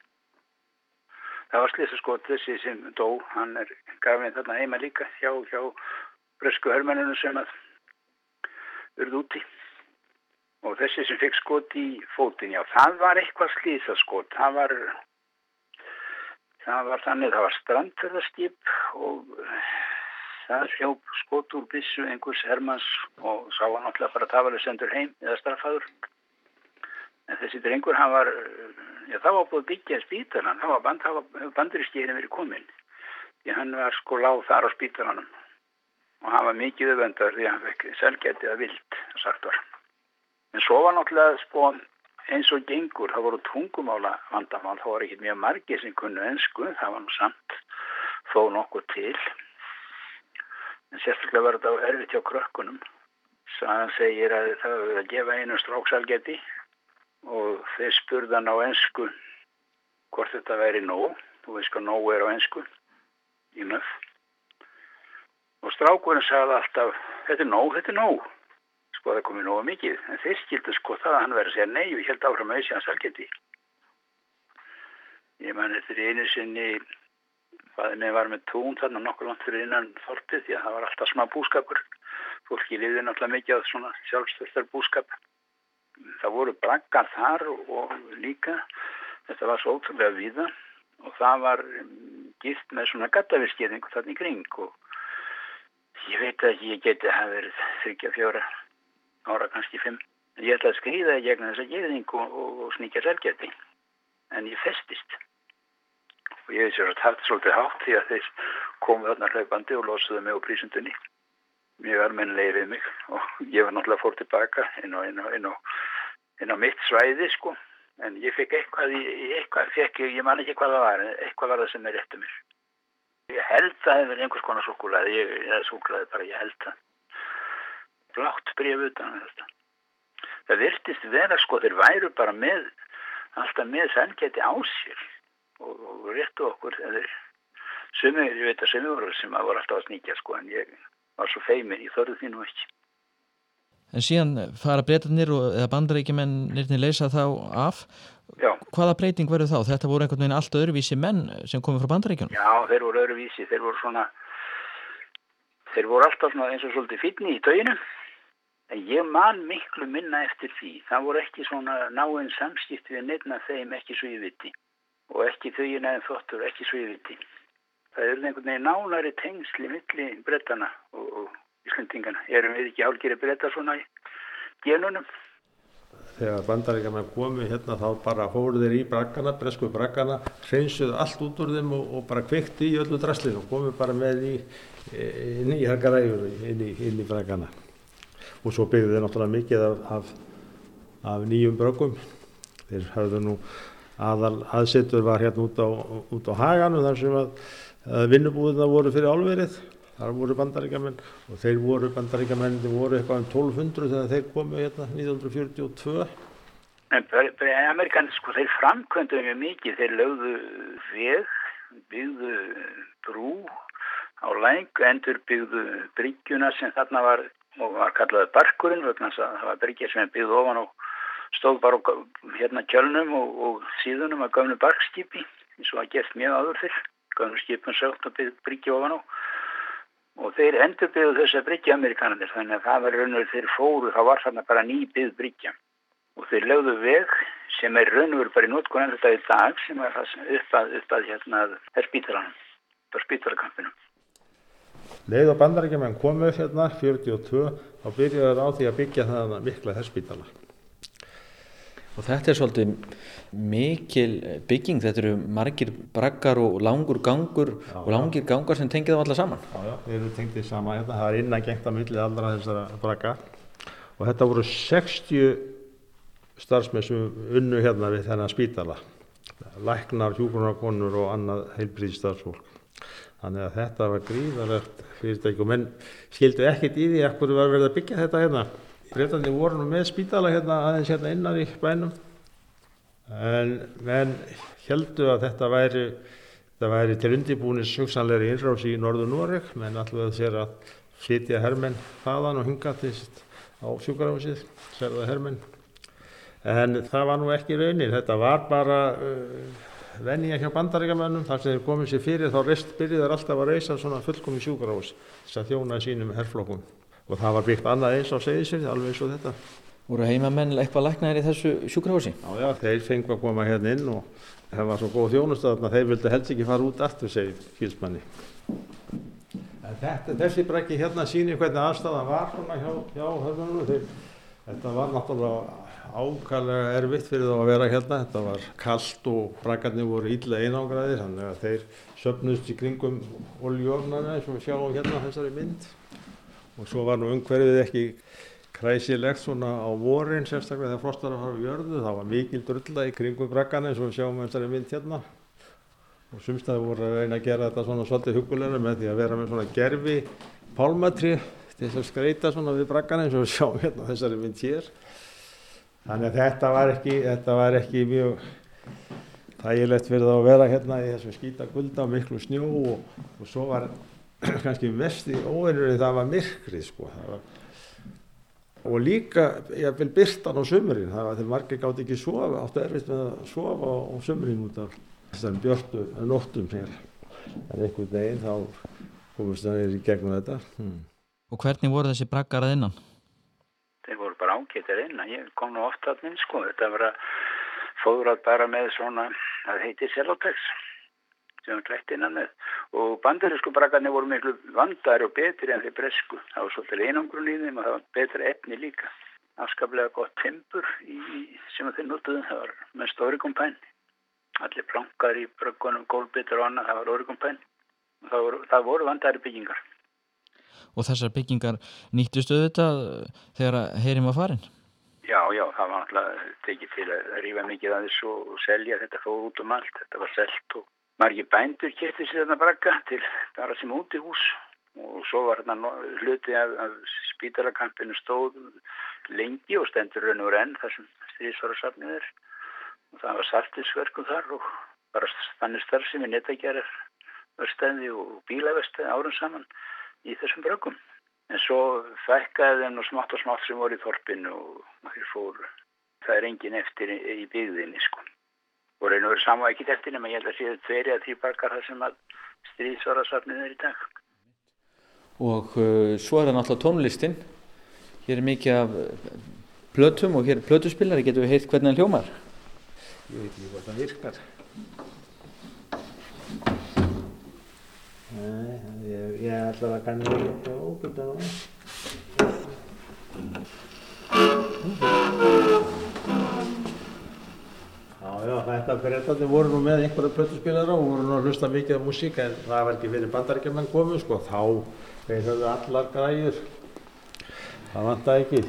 það var slisaskott þessi sem dó, hann er gafin þarna heima líka hjá, hjá brösku hermanninu sem að urð úti. Og þessi sem fekk skot í fótinn, já, það var eitthvað slísaskot, það var það var þannig, það var strandferðarskip og það hljóp skot úr bissu einhvers hermans og sá hann alltaf bara tafalega sendur heim eða straffaður en þessi drengur, hann var já, það var búið byggja spítalan það var band, það var banduristíðin verið komin. Því hann var sko láð þar á spítalanum. Og hann var mikið öfendar því hann fekk selgetið að vild, sagt var. En svo var náttúrulega sko, eins og gengur, það voru tungumála vandamál, það var ekki mjög margir sem kunnu ennsku, það var nú samt þó nokkuð til. En sérstaklega var þetta erfitt hjá krökkunum. Sagan segir að það verið að gefa einu stráksalgeti og þeir spurðan á ennsku hvort þetta væri nóg. Þú veist hvað nóg er á ennsku í nöf. Og strákurinn sagði alltaf, þetta er nóg, þetta er nóg sko það komið nógu mikið en þeir skildu sko það að hann verið að segja nei og ég held áfram að þessi hans algeti ég man eftir einu sinni Faðinni var með tún þarna nokkur langt fyrir innan þorpið því að það var alltaf smá búskapur. Fólki liði náttúrulega mikið á svona sjálfstöðstar búskap. Það voru braggar þar og líka, þetta var svo ótrúlega víða og það var gift með svona gattavirskeiðingu þarna í kring og ég veit ekki, ég geti að hafa verið þryggja fjóra ára, kannski fimm. Ég ætlaði að skrýða í gegna þessa geðingu og, og, og sníkja selgeti en ég festist. Og ég sér að haft svolítið hátt því að þeir komu þarna hlaupandi og losuðu mig á prísundunni. Mjög almennilegir við mig. Og ég var náttúrulega fór tilbaka inn á, inn á, inn á, inn á mitt svæði sko. En ég fekk eitthvað, eitthvað. Fekk, ég man ekki hvað það var eitthvað var það sem er réttu mér. Ég held það hefur einhvers konar súkulæði ég, eða súkulæði bara, ég held það blátt bref utan þetta. Það virtist vera sko þeir væru bara með alltaf með sælgeti á sér og, og réttu okkur þeir sumir, ég veit að sumir voru sem að voru alltaf að sníkja sko en ég var svo feimir, ég þörði því nú ekki. En síðan fara breytanir eða bandaríkjumennirni leysa þá af. Já. hvaða breyting verður þá? Þetta voru einhvern veginn allt öðruvísi menn sem komið frá bandaríkjunum. Já, þeir voru öðruvísi, þeir voru svona þeir voru alltaf svona eins og svolítið fítni í en ég man miklu minna eftir því það voru ekki svona náinn samskipt við nefna þeim ekki svo ég viti og ekki þau í næðin þóttur ekki svo ég viti það er einhvern veginn nánari tengsli milli brettana og, og Íslandingana. Erum við ekki álgeri bretta svona í genunum? Þegar bandaríkjaman komu hérna þá bara fóru þeir í braggana, bresku braggana, hreinsuðu allt út úr þeim og, og bara kvikti í öllu draslinu og komu bara með í, í, inn í braggana. Og svo byggðu þeir náttúrulega mikið af, af, af nýjum bröggum. Þeir hafðu nú aðal aðsettur var hérna út á, út á haganu þar sem að, að vinnubúðina voru fyrir álverið þar voru bandaríkjaman og þeir voru bandaríkjaman, þeir voru eitthvað um 1200 þegar þeir komu hérna 1942. En amerikanir sko, þeir framkvöndu mjög mikið, þeir lögðu veg, byggðu brú á læng, endur byggðu bryggjuna sem þarna var, og var kallaði barkurinn, vegna þess að það var bryggja sem byggðu ofan og stóð bara á hérna kjölnum og, og síðunum að göfnu barkskipi, eins og að gert mjög áður fyrr, göfnu skipun sögt og bryggja ofan á. Og þeir endurbyggðu þess að bryggja amerikanandir þannig að það var raun og þeir fóru þá var þarna bara nýbyggð bryggja. Og þeir lögðu veg sem er raun og veru bara í nótkunn en þetta í dag sem er upp að, upp að hérna að spítalakampinu Leið og bandarækjumenn komu hérna 42 og byrjuður á því að byggja það mikla herspítala Og þetta er svolítið mikil bygging, þetta eru margir braggar og langur gangur já, og langir já. gangar sem tengið á alla saman. Já, já, þeir eru tengið saman hérna, það er innan gengt að millið allra þessara bragga og þetta voru 60 starfsmenn sem unnu hérna við þennan spítala, læknar, hjúgrunarkonur og annað heilbríðstarfsfólk. Þannig að þetta var gríðarlegt fyrirtæk og menn skildu ekkert í því að hverju var verið að byggja þetta hérna. Bretandi voru nú með spítala hérna aðeins hérna innan í bænum. En menn heldu að þetta væri, þetta væri til undirbúinis hugsanleiri innráðs í norðu Noreg. Menn allveg sér að flytja hermenn þaðan og hinga til á sjúkarhásið, serða hermenn. En það var nú ekki raunin, þetta var bara uh, venja hjá bandaríkamönnum þar sem þeir komið sér fyrir þá rest byrjuðar alltaf að reysa svona fullkomi sjúkarhás þess að þjóna sínum herflokkum og það var byggt annað eins á segisverði alveg eins og þetta. Voru heimamenn eitthvað læknaðir í þessu sjúkrahósi? Já, já, þeir fengu að koma hérna inn og það var svo góð þjónustöðan að þeir vildi helst ekki fara út aftur, segir kýlsmanni. Þessi brekki hérna sýnir hvernig aðstæðan var hjá, hjá hörnunum. Þetta var náttúrulega ákallega erfitt fyrir þá að vera hérna. Þetta var kallt og brakkarnir voru ílla einangræðir, þannig að þeir söpnust í kringum oljórnana eins og við sjáum hérna þessari mynd. Og svo var nú umhverfið ekki kræsilegt svona á vorin sérstaklega þegar frostar að fara á jörðu. Það var mikil drulla í kringum brakkan eins og við sjáum þessari mynd hérna. Og sumstaði voru að reyna að gera þetta svona svolítið hugulega með því að vera með svona gerfi pálmatri til þess að skreita svona við brakkan eins og við sjáum hérna þessari mynd hér þannig að þetta var ekki, þetta var ekki mjög þægilegt fyrir það að vera hérna í þessu skýta gulda og miklu snjó og, og svo var (clears throat) kannski mest í óvinnur það var myrkrið sko var, og líka ég vil byrta á sömurinn það var þegar margir gátt ekki sofa áttu erfitt með að sofa á sömurinn út af þessari björtu nóttum hér en einhvern veginn þá komist það í gegnum þetta. Hmm. Og hvernig voru þessi brakkar að innan? Bara ágættir innan, ég kom nú ofta að minn sko, þetta var að fóðrað bara með svona, það heitir Celotex sem var klætt innan með. Og bandarísku brakkarnir voru miklu vandar og betri en þeir bresku. Það var svolítið einangrun í þeim og það var betra efni líka. Afskaplega gott tempur í, sem þeir notuðu. Það var mest orikumpæn allir prankar í brakkunum, gólbitur og annað það var orikumpæn og það voru, voru vandari byggingar Og þessar byggingar nýttustu auðvitað þegar heyrim var farin? Já, já, það var náttúrulega tekið til að rífa mikið að þessu og selja. Þetta fór út um allt, þetta var selt og margi bændur kæfti sér þarna brakka til bara sem úti hús. Og svo var þarna hluti af, af spítalakampinu stóð lengi og stendur raun og renn þar sem stríðsvarasafnið er. Og það var saltinsverkum þar og bara stannir starf sem er nettækjarar verstaði og bílavestæði árum saman í þessum brakkum en svo fækkaði þeim og smátt og smátt sem voru í þorpinu og þeir fóru það er engin eftir í, byggðinni sko og og verið saman ekkert eftir nema ég held að séu tveri að þrýbarkar þar sem að stríðsvarasafnið er í dag. Og uh, svo er það náttúrulega tónlistin. Hér er mikið af uh, plötum og hér er plötuspillari. Getur við heilt hvernig það hljómar? Ég veit ekki hvað það virkar. Nei, ég, ég ætla að kannu ekki að óbyrta það. Já, já, þetta breytandi voru nú með einhverja plötuspilara og voru nú að hlusta mikið á músík en það var ekki fyrir bandarækjumenn komið sko, þá þeir höfðu allar græður. Það vant að ekki.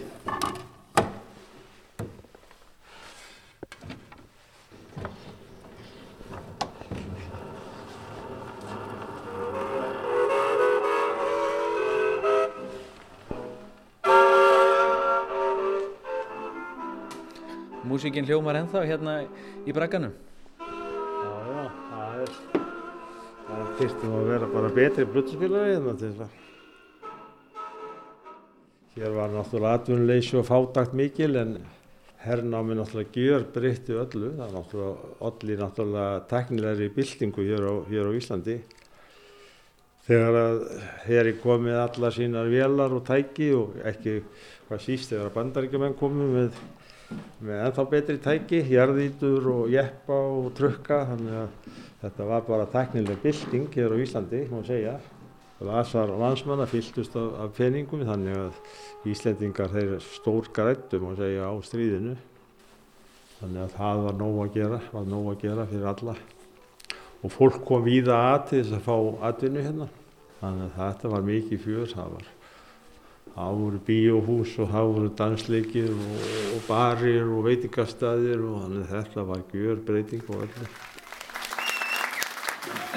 Músikinn hljómar ennþá hérna í brakkanum. Já, já, það er, það fyrstum að vera bara betri blöttuspilari en það til það. Hér var náttúrulega atvinnuleysi og fátakt mikil en hernámi náttúrulega gjör breytti öllu. Það er náttúrulega allir náttúrulega teknilegri byltingu hér á, hér á Íslandi. Þegar að er komið alla sínar velar og tæki og ekki hvað síst þegar bandaríkjumenn komið með með ennþá betri tæki, jarðítur og jeppa og trukka þannig að þetta var bara teknileg bylting hér á Íslandi, má segja. Lasar landsmanna fylltust af, af peningum þannig að Íslendingar þeir stór grættum, má segja, á stríðinu. Þannig að það var nóg að gera var nóg að gera fyrir alla. Og fólk kom víða að til þess að fá atvinnu hérna. Þannig að þetta var mikið fjör það var Það voru bíóhús og það voru dansleikir og, og barir og veitingastæðir og þannig að þetta var gjör breyting og öllu.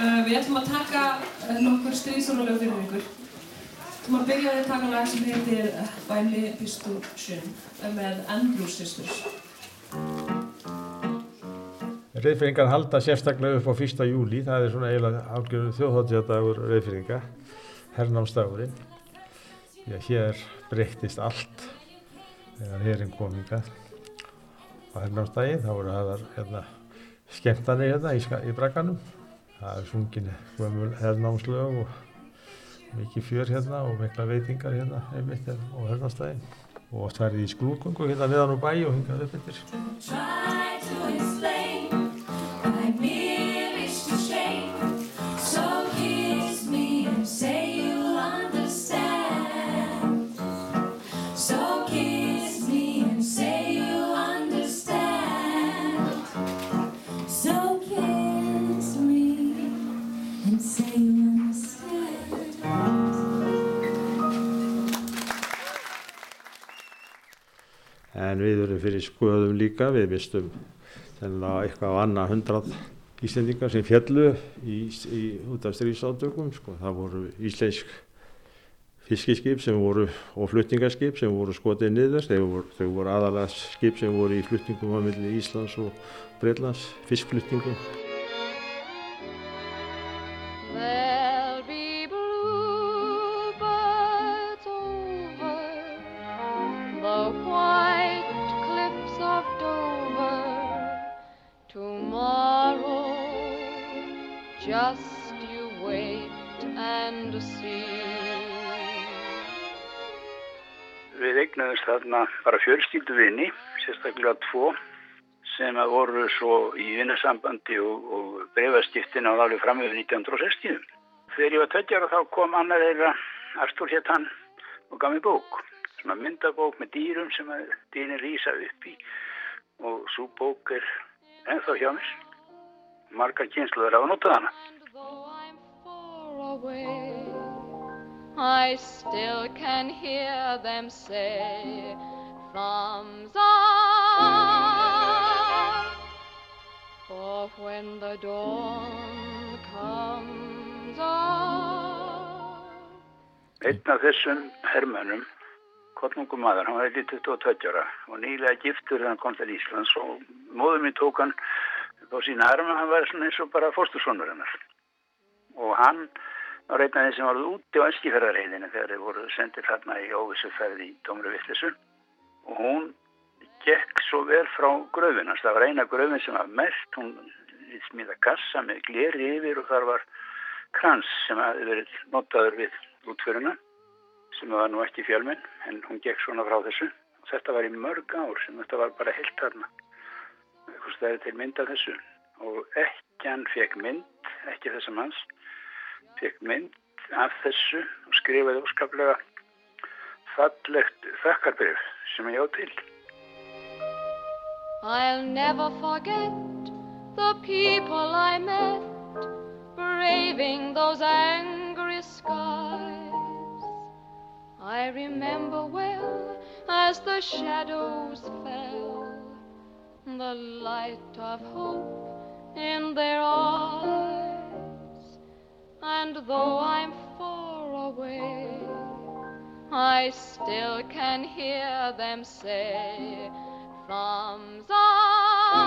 Uh, við ætlum að taka uh, nokkur stríðsónulega fyrir ykkur. Þú maður byrjaði að taka lag sem heitir By Me Pistol með Andrews Sisters. Reyðfyrringar halda sérstaklega upp á 1. júli, það er svona eiginlega algjörðu þjóðhóttjadagur reyðfyrringa, hernámsdagurinn. Að hér breyttist allt þegar hérinn kom hingað á hernámsdagi. Þá voru það hérna, skemmtanir hérna í, í brakkanum. Það er sungin hernámslög og mikið fjör hérna og mikla veitingar hérna einmitt á hernámsdagi. Og oft værið í skrúðgöngu hérna niðan úr bæ og hingað upp yfir. Líka, við mistum eitthvað á annað hundrað Íslendingar sem fjallu í, í, út af stríðsátökum. Sko. Það voru íslensk fiskiskip sem voru, og flutningarskip sem voru skotið niður. Þau voru, voru aðalega skip sem voru í flutningum á milli Íslands og Breitlands, fiskflutningum. Við eignuðumst þarna bara fjölskyldu vini, sérstaklega tvo sem voru svo í vinnasambandi og, og breyfaskiptin á alveg fram yfir 1960. Þegar ég var tökjar og þá kom annar þeirra, Artur hétt hann, og gaf mér bók. Svona myndabók með dýrum sem dýrin rýsa upp í og svo bók er ennþá hjá mér. Margar kynsluður á að nota hana. I still can hear them say thumbs up. For when the dawn comes up. Einn af þessum hermönum Kornungur maður, hann var eitthvað 22 ára og nýlega giftur hann kom til Íslands og móður mín tók hann á sína arma, hann var eins og bara fóstursonur hennar. Og hann var einn af þeim sem var úti á Eskifjörðarheiðinu þegar þeir voru sendið þarna í óvissuferði í Tómri Vittlisu og hún gekk svo vel frá gröfinans, það var eina gröfin sem var mest, hún smíða kassa með gleri yfir og þar var krans sem hefði verið notaður við útföruna sem var nú ekki fjölminn en hún gekk svona frá þessu. Og þetta var í mörg ár sem þetta var bara heilt þarna. Það er til mynd af þessu. Og ekki hann fekk mynd ekki þessum hans fekk mynd af þessu og skrifaði óskaplega fallegt þakkarbrif sem ég á til. I'll never forget the people I met braving those angry skies. I remember well as the shadows fell the light of hope in their eyes and though I'm far away I still can hear them say thumbs up.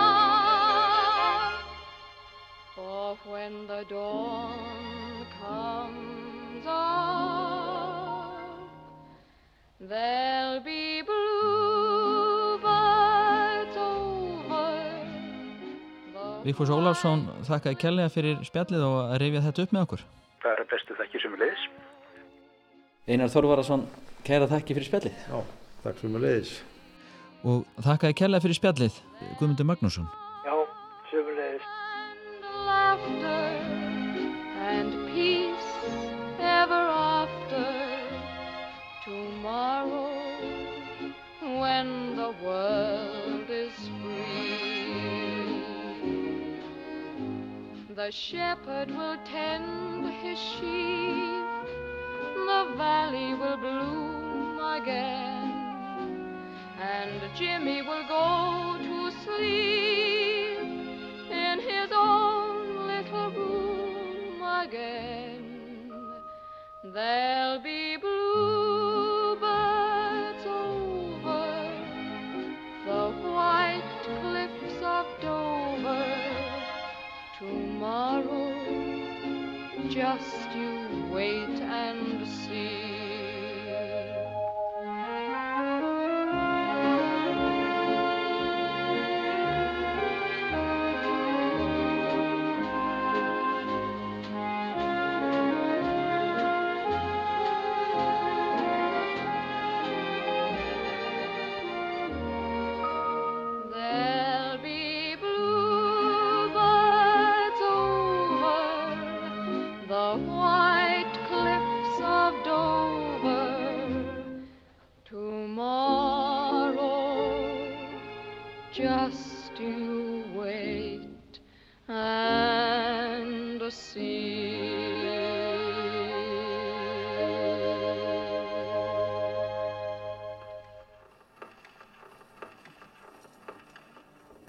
For when the dawn comes up there'll be Vigfús Ólafsson þakkaði kærlega fyrir spjallið og að reyfja þetta upp með okkur. Það er bestu þakki sem er leiðis Einar Þorvarason, kæra þakki fyrir spjallið. Já, takk sem er leiðis og þakkaði kærlega fyrir spjallið Guðmundur Magnússon. Já, sem er leiðis laughter and peace ever after. Tomorrow when the world the shepherd will tend his sheep the valley will bloom again and Jimmy will go to sleep in his own little room again. There'll be Just you wait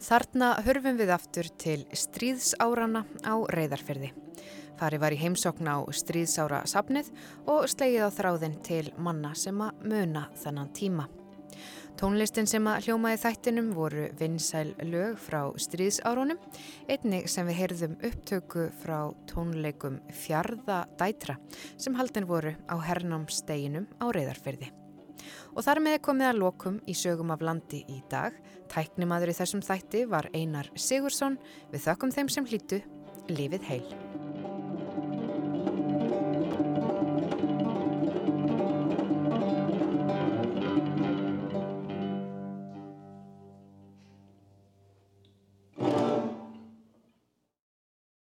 Þarna hörfum við aftur til stríðsárana á reyðarferði. Fari var í heimsókn á stríðsára safnið og slegið á þráðin til manna sem að muna þennan tíma. Tónlistin sem að hljómaði þættinum voru vinsæl lög frá stríðsárunum, einnig sem við heyrðum upptöku frá tónleikum Fjarða Dætra sem haldin voru á hernámsteginum á reyðarferði. Og þar með komið að lokum í sögum af landi í dag. Tæknimaður í þessum þætti var Einar Sigursson. Við þökkum þeim sem hlýtu. Lífið heil.